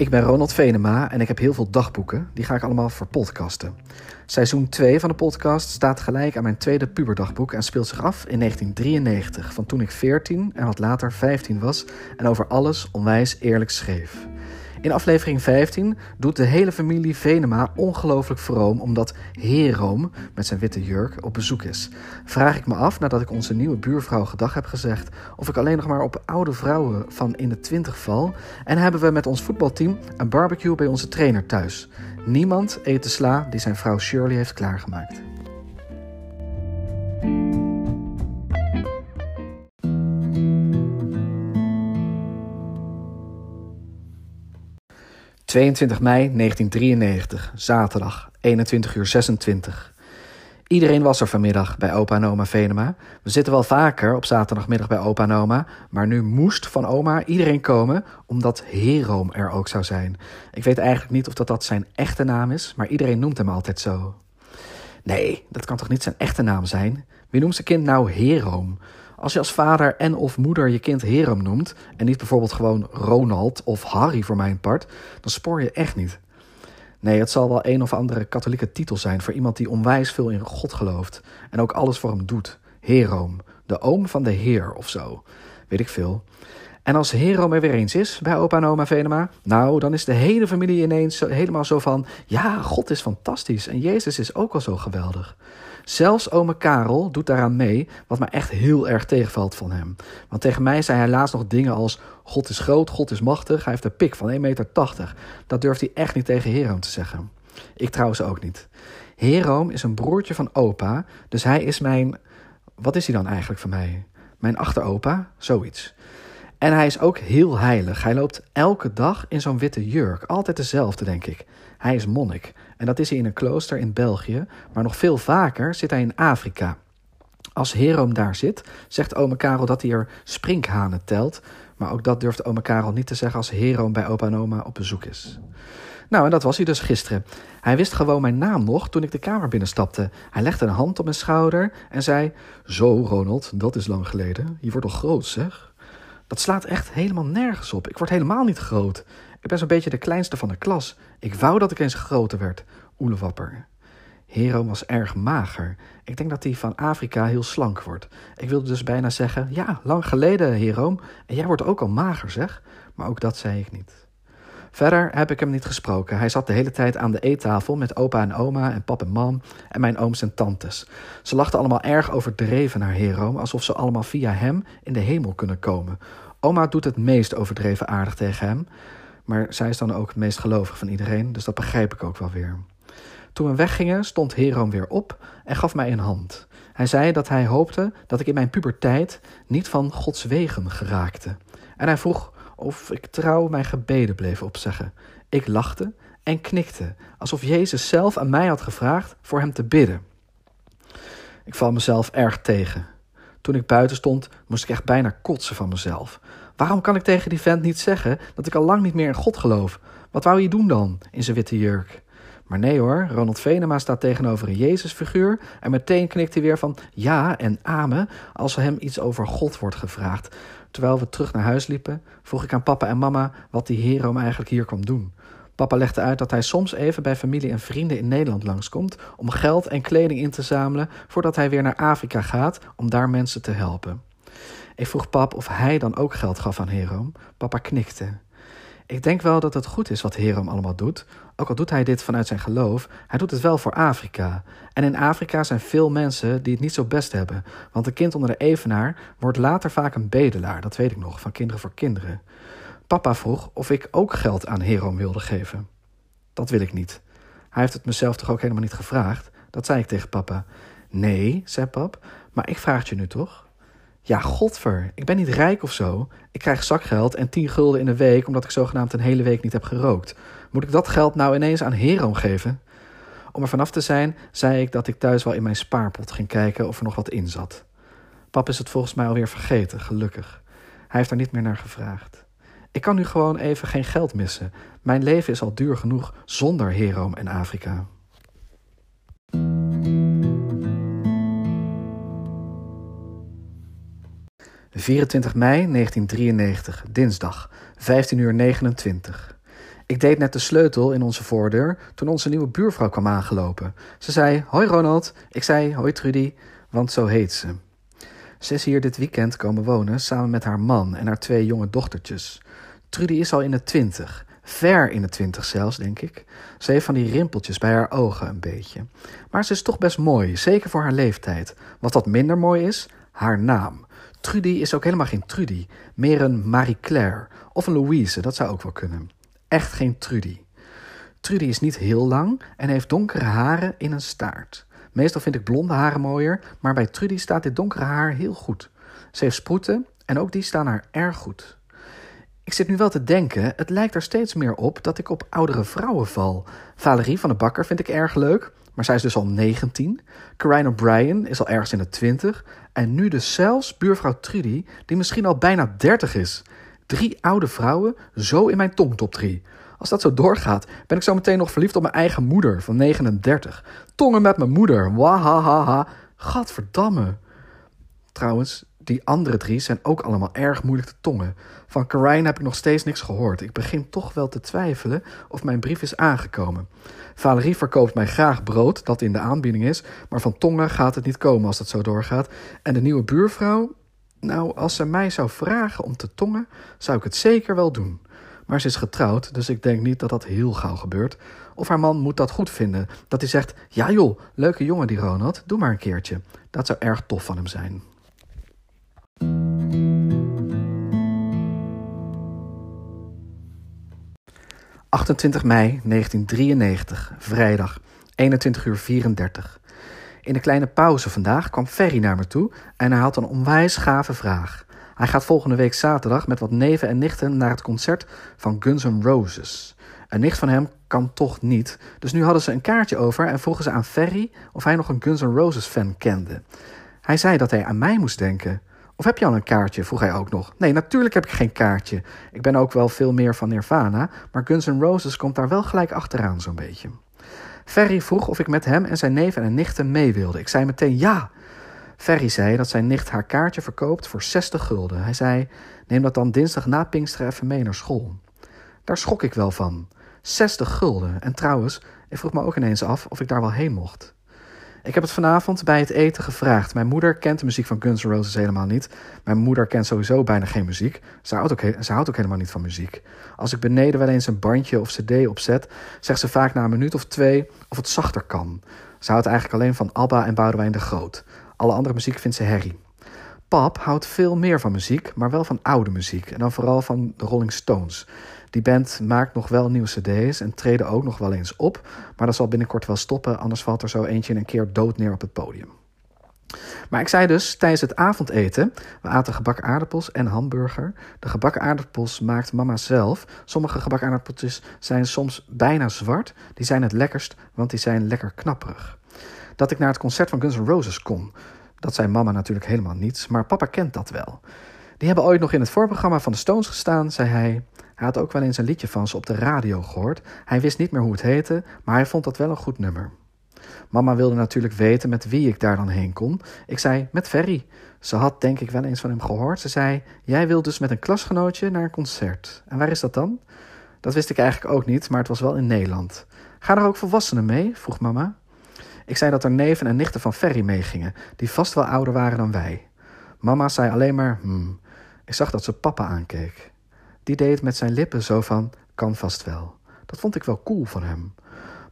Ik ben Ronald Venema en ik heb heel veel dagboeken. Die ga ik allemaal verpodcasten. Seizoen 2 van de podcast staat gelijk aan mijn tweede puberdagboek en speelt zich af in 1993, van toen ik 14 en wat later 15 was en over alles onwijs eerlijk schreef. In aflevering 15 doet de hele familie Venema ongelooflijk vroom omdat Heroom met zijn witte jurk op bezoek is. Vraag ik me af, nadat ik onze nieuwe buurvrouw gedag heb gezegd, of ik alleen nog maar op oude vrouwen van in de twintig val. En hebben we met ons voetbalteam een barbecue bij onze trainer thuis. Niemand eet de sla die zijn vrouw Shirley heeft klaargemaakt. 22 mei 1993, zaterdag, 21 uur 26. Iedereen was er vanmiddag bij opa en oma Venema. We zitten wel vaker op zaterdagmiddag bij opa en oma, maar nu moest van oma iedereen komen omdat Heroom er ook zou zijn. Ik weet eigenlijk niet of dat, dat zijn echte naam is, maar iedereen noemt hem altijd zo. Nee, dat kan toch niet zijn echte naam zijn? Wie noemt zijn kind nou Heroom? Als je als vader en of moeder je kind Herum noemt en niet bijvoorbeeld gewoon Ronald of Harry voor mijn part, dan spoor je echt niet. Nee, het zal wel een of andere katholieke titel zijn voor iemand die onwijs veel in God gelooft en ook alles voor hem doet. Heroom, de oom van de Heer of zo. Weet ik veel. En als Heroom er weer eens is bij opa en oma Venema, nou, dan is de hele familie ineens helemaal zo van: ja, God is fantastisch en Jezus is ook al zo geweldig. Zelfs ome Karel doet daaraan mee, wat me echt heel erg tegenvalt van hem. Want tegen mij zei hij laatst nog dingen als: God is groot, God is machtig, hij heeft een pik van 1,80 meter. Dat durft hij echt niet tegen Heroom te zeggen. Ik trouwens ook niet. Heroom is een broertje van opa, dus hij is mijn. Wat is hij dan eigenlijk voor mij? Mijn achteropa? Zoiets. En hij is ook heel heilig. Hij loopt elke dag in zo'n witte jurk. Altijd dezelfde, denk ik. Hij is monnik. En dat is hij in een klooster in België. Maar nog veel vaker zit hij in Afrika. Als Heroom daar zit, zegt ome Karel dat hij er sprinkhanen telt. Maar ook dat durft ome Karel niet te zeggen als Heroom bij opa en oma op bezoek is. Nou, en dat was hij dus gisteren. Hij wist gewoon mijn naam nog toen ik de kamer binnenstapte. Hij legde een hand op mijn schouder en zei: Zo, Ronald, dat is lang geleden. Je wordt al groot, zeg. Dat slaat echt helemaal nergens op. Ik word helemaal niet groot. Ik ben zo'n beetje de kleinste van de klas. Ik wou dat ik eens groter werd. Oelewapper. Hero was erg mager. Ik denk dat hij van Afrika heel slank wordt. Ik wilde dus bijna zeggen: Ja, lang geleden, Hero. En jij wordt ook al mager, zeg. Maar ook dat zei ik niet. Verder heb ik hem niet gesproken. Hij zat de hele tijd aan de eettafel met opa en oma en pap en mam en mijn ooms en tantes. Ze lachten allemaal erg overdreven naar Hero, alsof ze allemaal via hem in de hemel kunnen komen. Oma doet het meest overdreven aardig tegen hem, maar zij is dan ook het meest gelovig van iedereen, dus dat begrijp ik ook wel weer. Toen we weggingen, stond Heroom weer op en gaf mij een hand. Hij zei dat hij hoopte dat ik in mijn puberteit niet van Gods wegen geraakte. En hij vroeg of ik trouw mijn gebeden bleef opzeggen. Ik lachte en knikte, alsof Jezus zelf aan mij had gevraagd voor hem te bidden. Ik val mezelf erg tegen. Toen ik buiten stond, moest ik echt bijna kotsen van mezelf. Waarom kan ik tegen die vent niet zeggen dat ik al lang niet meer in God geloof? Wat wou je doen dan in zijn witte jurk? Maar nee hoor, Ronald Venema staat tegenover een Jezusfiguur en meteen knikt hij weer van ja en amen als er hem iets over God wordt gevraagd. Terwijl we terug naar huis liepen, vroeg ik aan papa en mama wat die Herom eigenlijk hier kwam doen. Papa legde uit dat hij soms even bij familie en vrienden in Nederland langskomt om geld en kleding in te zamelen voordat hij weer naar Afrika gaat om daar mensen te helpen. Ik vroeg pap of hij dan ook geld gaf aan Herom. Papa knikte. Ik denk wel dat het goed is wat Herom allemaal doet, ook al doet hij dit vanuit zijn geloof, hij doet het wel voor Afrika. En in Afrika zijn veel mensen die het niet zo best hebben, want een kind onder de evenaar wordt later vaak een bedelaar, dat weet ik nog, van kinderen voor kinderen. Papa vroeg of ik ook geld aan Herom wilde geven. Dat wil ik niet. Hij heeft het mezelf toch ook helemaal niet gevraagd? Dat zei ik tegen papa. Nee, zei pap, maar ik vraag het je nu toch? Ja, godver, ik ben niet rijk of zo. Ik krijg zakgeld en tien gulden in de week omdat ik zogenaamd een hele week niet heb gerookt. Moet ik dat geld nou ineens aan Herom geven? Om er vanaf te zijn, zei ik dat ik thuis wel in mijn spaarpot ging kijken of er nog wat in zat. Pap is het volgens mij alweer vergeten, gelukkig. Hij heeft er niet meer naar gevraagd. Ik kan nu gewoon even geen geld missen. Mijn leven is al duur genoeg zonder Herom en Afrika. 24 mei 1993, dinsdag, 15 uur 29. Ik deed net de sleutel in onze voordeur toen onze nieuwe buurvrouw kwam aangelopen. Ze zei: Hoi Ronald. Ik zei: Hoi Trudy, want zo heet ze. Ze is hier dit weekend komen wonen samen met haar man en haar twee jonge dochtertjes. Trudy is al in de twintig, ver in de twintig zelfs, denk ik. Ze heeft van die rimpeltjes bij haar ogen een beetje. Maar ze is toch best mooi, zeker voor haar leeftijd. Wat wat minder mooi is, haar naam. Trudy is ook helemaal geen Trudy, meer een Marie-Claire of een Louise, dat zou ook wel kunnen. Echt geen Trudy. Trudy is niet heel lang en heeft donkere haren in een staart. Meestal vind ik blonde haren mooier, maar bij Trudy staat dit donkere haar heel goed. Ze heeft sproeten en ook die staan haar erg goed. Ik zit nu wel te denken, het lijkt er steeds meer op dat ik op oudere vrouwen val. Valerie van de Bakker vind ik erg leuk, maar zij is dus al 19. Corinne O'Brien is al ergens in de 20. En nu dus zelfs buurvrouw Trudy, die misschien al bijna 30 is. Drie oude vrouwen, zo in mijn tongtop 3. Als dat zo doorgaat, ben ik zo meteen nog verliefd op mijn eigen moeder van 39. Tongen met mijn moeder, wahahaha. Gadverdamme. Trouwens, die andere drie zijn ook allemaal erg moeilijk te tongen. Van Karine heb ik nog steeds niks gehoord. Ik begin toch wel te twijfelen of mijn brief is aangekomen. Valerie verkoopt mij graag brood, dat in de aanbieding is, maar van tongen gaat het niet komen als dat zo doorgaat. En de nieuwe buurvrouw, nou, als ze mij zou vragen om te tongen, zou ik het zeker wel doen. Maar ze is getrouwd, dus ik denk niet dat dat heel gauw gebeurt. Of haar man moet dat goed vinden. Dat hij zegt: Ja, joh, leuke jongen die Ronald, doe maar een keertje. Dat zou erg tof van hem zijn. 28 mei 1993, vrijdag, 21 uur 34. In de kleine pauze vandaag kwam Ferry naar me toe en hij had een onwijs gave vraag. Hij gaat volgende week zaterdag met wat neven en nichten naar het concert van Guns N' Roses. Een nicht van hem kan toch niet, dus nu hadden ze een kaartje over en vroegen ze aan Ferry of hij nog een Guns N' Roses fan kende. Hij zei dat hij aan mij moest denken. Of heb je al een kaartje? vroeg hij ook nog. Nee, natuurlijk heb ik geen kaartje. Ik ben ook wel veel meer van Nirvana, maar Guns N' Roses komt daar wel gelijk achteraan zo'n beetje. Ferry vroeg of ik met hem en zijn neven en nichten mee wilde. Ik zei meteen ja. Ferry zei dat zijn nicht haar kaartje verkoopt voor 60 gulden. Hij zei: Neem dat dan dinsdag na Pinksteren even mee naar school. Daar schrok ik wel van. 60 gulden. En trouwens, ik vroeg me ook ineens af of ik daar wel heen mocht. Ik heb het vanavond bij het eten gevraagd. Mijn moeder kent de muziek van Guns N' Roses helemaal niet. Mijn moeder kent sowieso bijna geen muziek. Ze houdt, ook, ze houdt ook helemaal niet van muziek. Als ik beneden wel eens een bandje of cd opzet, zegt ze vaak na een minuut of twee of het zachter kan. Ze houdt eigenlijk alleen van ABBA en Boudewijn de Groot. Alle andere muziek vindt ze herrie. Pap houdt veel meer van muziek, maar wel van oude muziek. En dan vooral van de Rolling Stones. Die band maakt nog wel nieuwe cd's en treden ook nog wel eens op. Maar dat zal binnenkort wel stoppen, anders valt er zo eentje een keer dood neer op het podium. Maar ik zei dus tijdens het avondeten, we aten gebakken aardappels en hamburger. De gebakken aardappels maakt mama zelf. Sommige gebakken aardappeltjes zijn soms bijna zwart. Die zijn het lekkerst, want die zijn lekker knapperig. Dat ik naar het concert van Guns N' Roses kom, dat zei mama natuurlijk helemaal niets, maar papa kent dat wel. Die hebben ooit nog in het voorprogramma van de Stones gestaan, zei hij. Hij had ook wel eens een liedje van ze op de radio gehoord. Hij wist niet meer hoe het heette, maar hij vond dat wel een goed nummer. Mama wilde natuurlijk weten met wie ik daar dan heen kon. Ik zei, met Ferry. Ze had denk ik wel eens van hem gehoord. Ze zei, jij wilt dus met een klasgenootje naar een concert. En waar is dat dan? Dat wist ik eigenlijk ook niet, maar het was wel in Nederland. Gaan er ook volwassenen mee? vroeg mama. Ik zei dat er neven en nichten van Ferry meegingen, die vast wel ouder waren dan wij. Mama zei alleen maar, hmm. Ik zag dat ze papa aankeek. Die deed met zijn lippen zo van, kan vast wel. Dat vond ik wel cool van hem.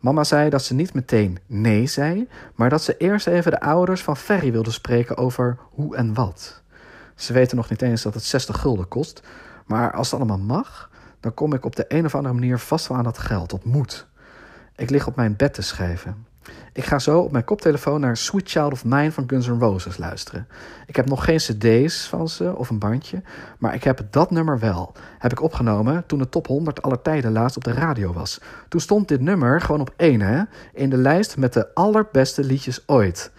Mama zei dat ze niet meteen nee zei, maar dat ze eerst even de ouders van Ferry wilde spreken over hoe en wat. Ze weten nog niet eens dat het 60 gulden kost, maar als het allemaal mag, dan kom ik op de een of andere manier vast wel aan dat geld, dat moet. Ik lig op mijn bed te schrijven. Ik ga zo op mijn koptelefoon naar Sweet Child of Mine van Guns N' Roses luisteren. Ik heb nog geen cd's van ze of een bandje, maar ik heb dat nummer wel. Heb ik opgenomen toen de top 100 aller tijden laatst op de radio was. Toen stond dit nummer gewoon op één hè, in de lijst met de allerbeste liedjes ooit.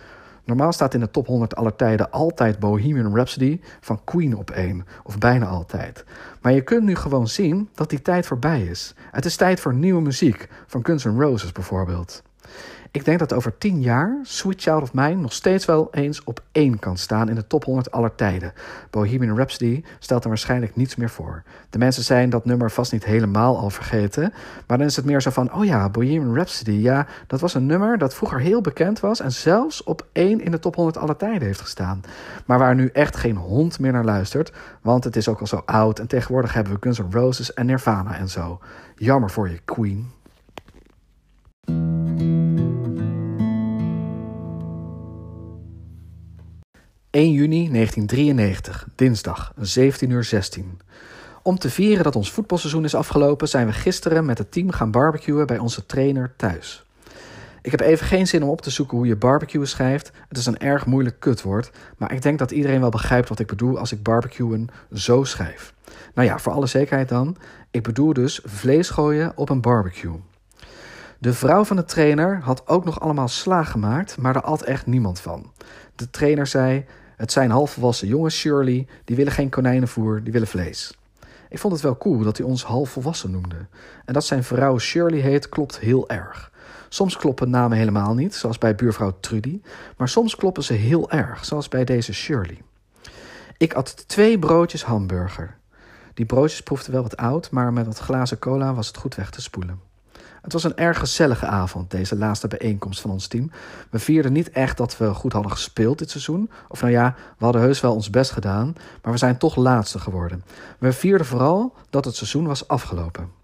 Normaal staat in de top 100 aller tijden altijd Bohemian Rhapsody van Queen op één, of bijna altijd. Maar je kunt nu gewoon zien dat die tijd voorbij is. Het is tijd voor nieuwe muziek, van Guns N' Roses bijvoorbeeld. Ik denk dat over tien jaar Sweet Child of Mine nog steeds wel eens op één kan staan in de top 100 aller tijden. Bohemian Rhapsody stelt er waarschijnlijk niets meer voor. De mensen zijn dat nummer vast niet helemaal al vergeten, maar dan is het meer zo van: oh ja, Bohemian Rhapsody, ja, dat was een nummer dat vroeger heel bekend was en zelfs op één in de top 100 aller tijden heeft gestaan. Maar waar nu echt geen hond meer naar luistert, want het is ook al zo oud en tegenwoordig hebben we Guns N' Roses en Nirvana en zo. Jammer voor je, Queen. 1 juni 1993, dinsdag, 17 uur 16. Om te vieren dat ons voetbalseizoen is afgelopen, zijn we gisteren met het team gaan barbecuen bij onze trainer thuis. Ik heb even geen zin om op te zoeken hoe je barbecue schrijft. Het is een erg moeilijk kutwoord, maar ik denk dat iedereen wel begrijpt wat ik bedoel als ik barbecuen zo schrijf. Nou ja, voor alle zekerheid dan. Ik bedoel dus vlees gooien op een barbecue. De vrouw van de trainer had ook nog allemaal sla gemaakt, maar daar at echt niemand van. De trainer zei: Het zijn halfvolwassen jongens, Shirley, die willen geen konijnenvoer, die willen vlees. Ik vond het wel cool dat hij ons halfvolwassen noemde. En dat zijn vrouw Shirley heet, klopt heel erg. Soms kloppen namen helemaal niet, zoals bij buurvrouw Trudy, maar soms kloppen ze heel erg, zoals bij deze Shirley. Ik at twee broodjes hamburger. Die broodjes proefden wel wat oud, maar met wat glazen cola was het goed weg te spoelen. Het was een erg gezellige avond, deze laatste bijeenkomst van ons team. We vierden niet echt dat we goed hadden gespeeld dit seizoen. Of nou ja, we hadden heus wel ons best gedaan, maar we zijn toch laatste geworden. We vierden vooral dat het seizoen was afgelopen.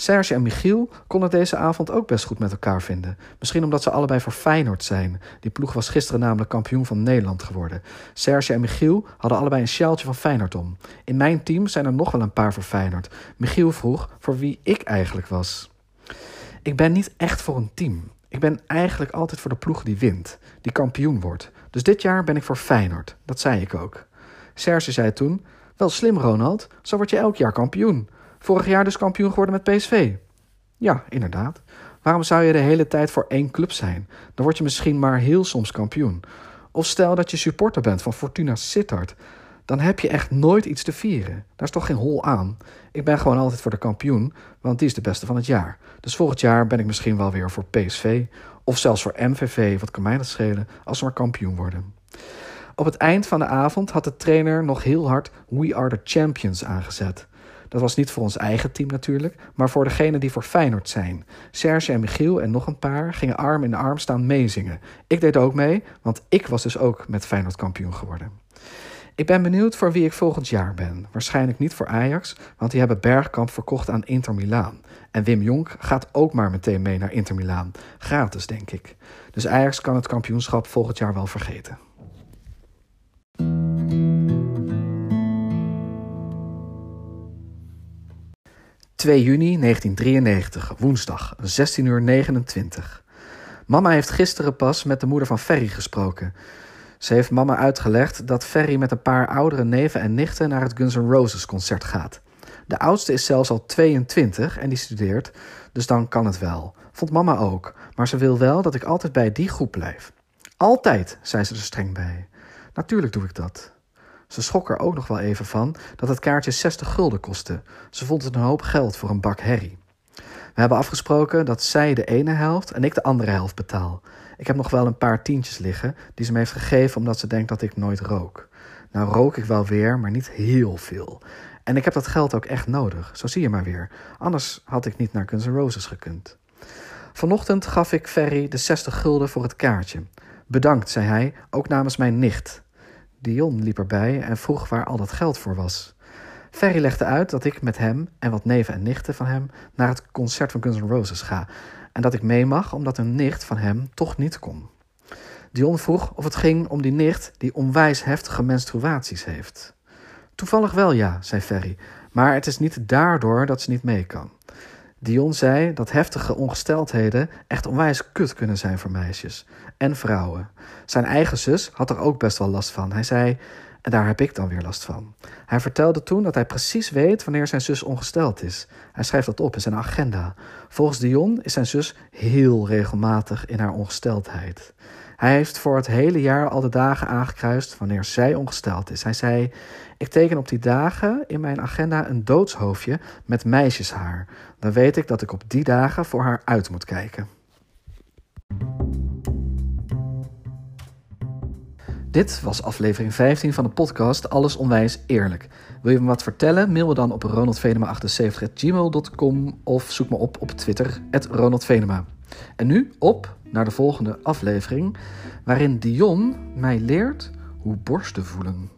Serge en Michiel konden deze avond ook best goed met elkaar vinden. Misschien omdat ze allebei voor Feyenoord zijn. Die ploeg was gisteren namelijk kampioen van Nederland geworden. Serge en Michiel hadden allebei een sjaaltje van Feyenoord om. In mijn team zijn er nog wel een paar voor Feyenoord. Michiel vroeg voor wie ik eigenlijk was. Ik ben niet echt voor een team. Ik ben eigenlijk altijd voor de ploeg die wint, die kampioen wordt. Dus dit jaar ben ik voor Feyenoord. Dat zei ik ook. Serge zei toen: Wel slim, Ronald, zo word je elk jaar kampioen. Vorig jaar dus kampioen geworden met PSV. Ja, inderdaad. Waarom zou je de hele tijd voor één club zijn? Dan word je misschien maar heel soms kampioen. Of stel dat je supporter bent van Fortuna Sittard dan heb je echt nooit iets te vieren. Daar is toch geen hol aan. Ik ben gewoon altijd voor de kampioen, want die is de beste van het jaar. Dus volgend jaar ben ik misschien wel weer voor PSV of zelfs voor MVV, wat kan mij dat schelen, als we maar kampioen worden. Op het eind van de avond had de trainer nog heel hard We Are The Champions aangezet. Dat was niet voor ons eigen team natuurlijk, maar voor degenen die voor Feyenoord zijn. Serge en Michiel en nog een paar gingen arm in arm staan meezingen. Ik deed ook mee, want ik was dus ook met Feyenoord kampioen geworden. Ik ben benieuwd voor wie ik volgend jaar ben. Waarschijnlijk niet voor Ajax, want die hebben Bergkamp verkocht aan Inter Milaan. En Wim Jonk gaat ook maar meteen mee naar Inter Milaan. Gratis, denk ik. Dus Ajax kan het kampioenschap volgend jaar wel vergeten. ...2 juni 1993, woensdag, 16 uur 29. Mama heeft gisteren pas met de moeder van Ferry gesproken... Ze heeft mama uitgelegd dat Ferry met een paar oudere neven en nichten naar het Guns N' Roses concert gaat. De oudste is zelfs al 22 en die studeert, dus dan kan het wel. Vond mama ook, maar ze wil wel dat ik altijd bij die groep blijf. Altijd, zei ze er streng bij. Natuurlijk doe ik dat. Ze schrok er ook nog wel even van dat het kaartje 60 gulden kostte. Ze vond het een hoop geld voor een bak herrie. We hebben afgesproken dat zij de ene helft en ik de andere helft betaal. Ik heb nog wel een paar tientjes liggen die ze me heeft gegeven omdat ze denkt dat ik nooit rook. Nou rook ik wel weer, maar niet heel veel. En ik heb dat geld ook echt nodig, zo zie je maar weer. Anders had ik niet naar Guns N' Roses gekund. Vanochtend gaf ik Ferry de 60 gulden voor het kaartje. Bedankt, zei hij, ook namens mijn nicht. Dion liep erbij en vroeg waar al dat geld voor was. Ferry legde uit dat ik met hem en wat neven en nichten van hem naar het concert van Guns N' Roses ga en dat ik mee mag omdat een nicht van hem toch niet kon. Dion vroeg of het ging om die nicht die onwijs heftige menstruaties heeft. Toevallig wel ja, zei Ferry, maar het is niet daardoor dat ze niet mee kan. Dion zei dat heftige ongesteldheden echt onwijs kut kunnen zijn voor meisjes en vrouwen. Zijn eigen zus had er ook best wel last van. Hij zei: en daar heb ik dan weer last van. Hij vertelde toen dat hij precies weet wanneer zijn zus ongesteld is. Hij schrijft dat op in zijn agenda. Volgens Dion is zijn zus heel regelmatig in haar ongesteldheid. Hij heeft voor het hele jaar al de dagen aangekruist wanneer zij ongesteld is. Hij zei: Ik teken op die dagen in mijn agenda een doodshoofdje met meisjeshaar. Dan weet ik dat ik op die dagen voor haar uit moet kijken. Dit was aflevering 15 van de podcast Alles Onwijs Eerlijk. Wil je me wat vertellen? Mail me dan op ronaldvenema78.gmail.com of zoek me op op Twitter, @ronaldvenema. En nu op naar de volgende aflevering, waarin Dion mij leert hoe borsten voelen.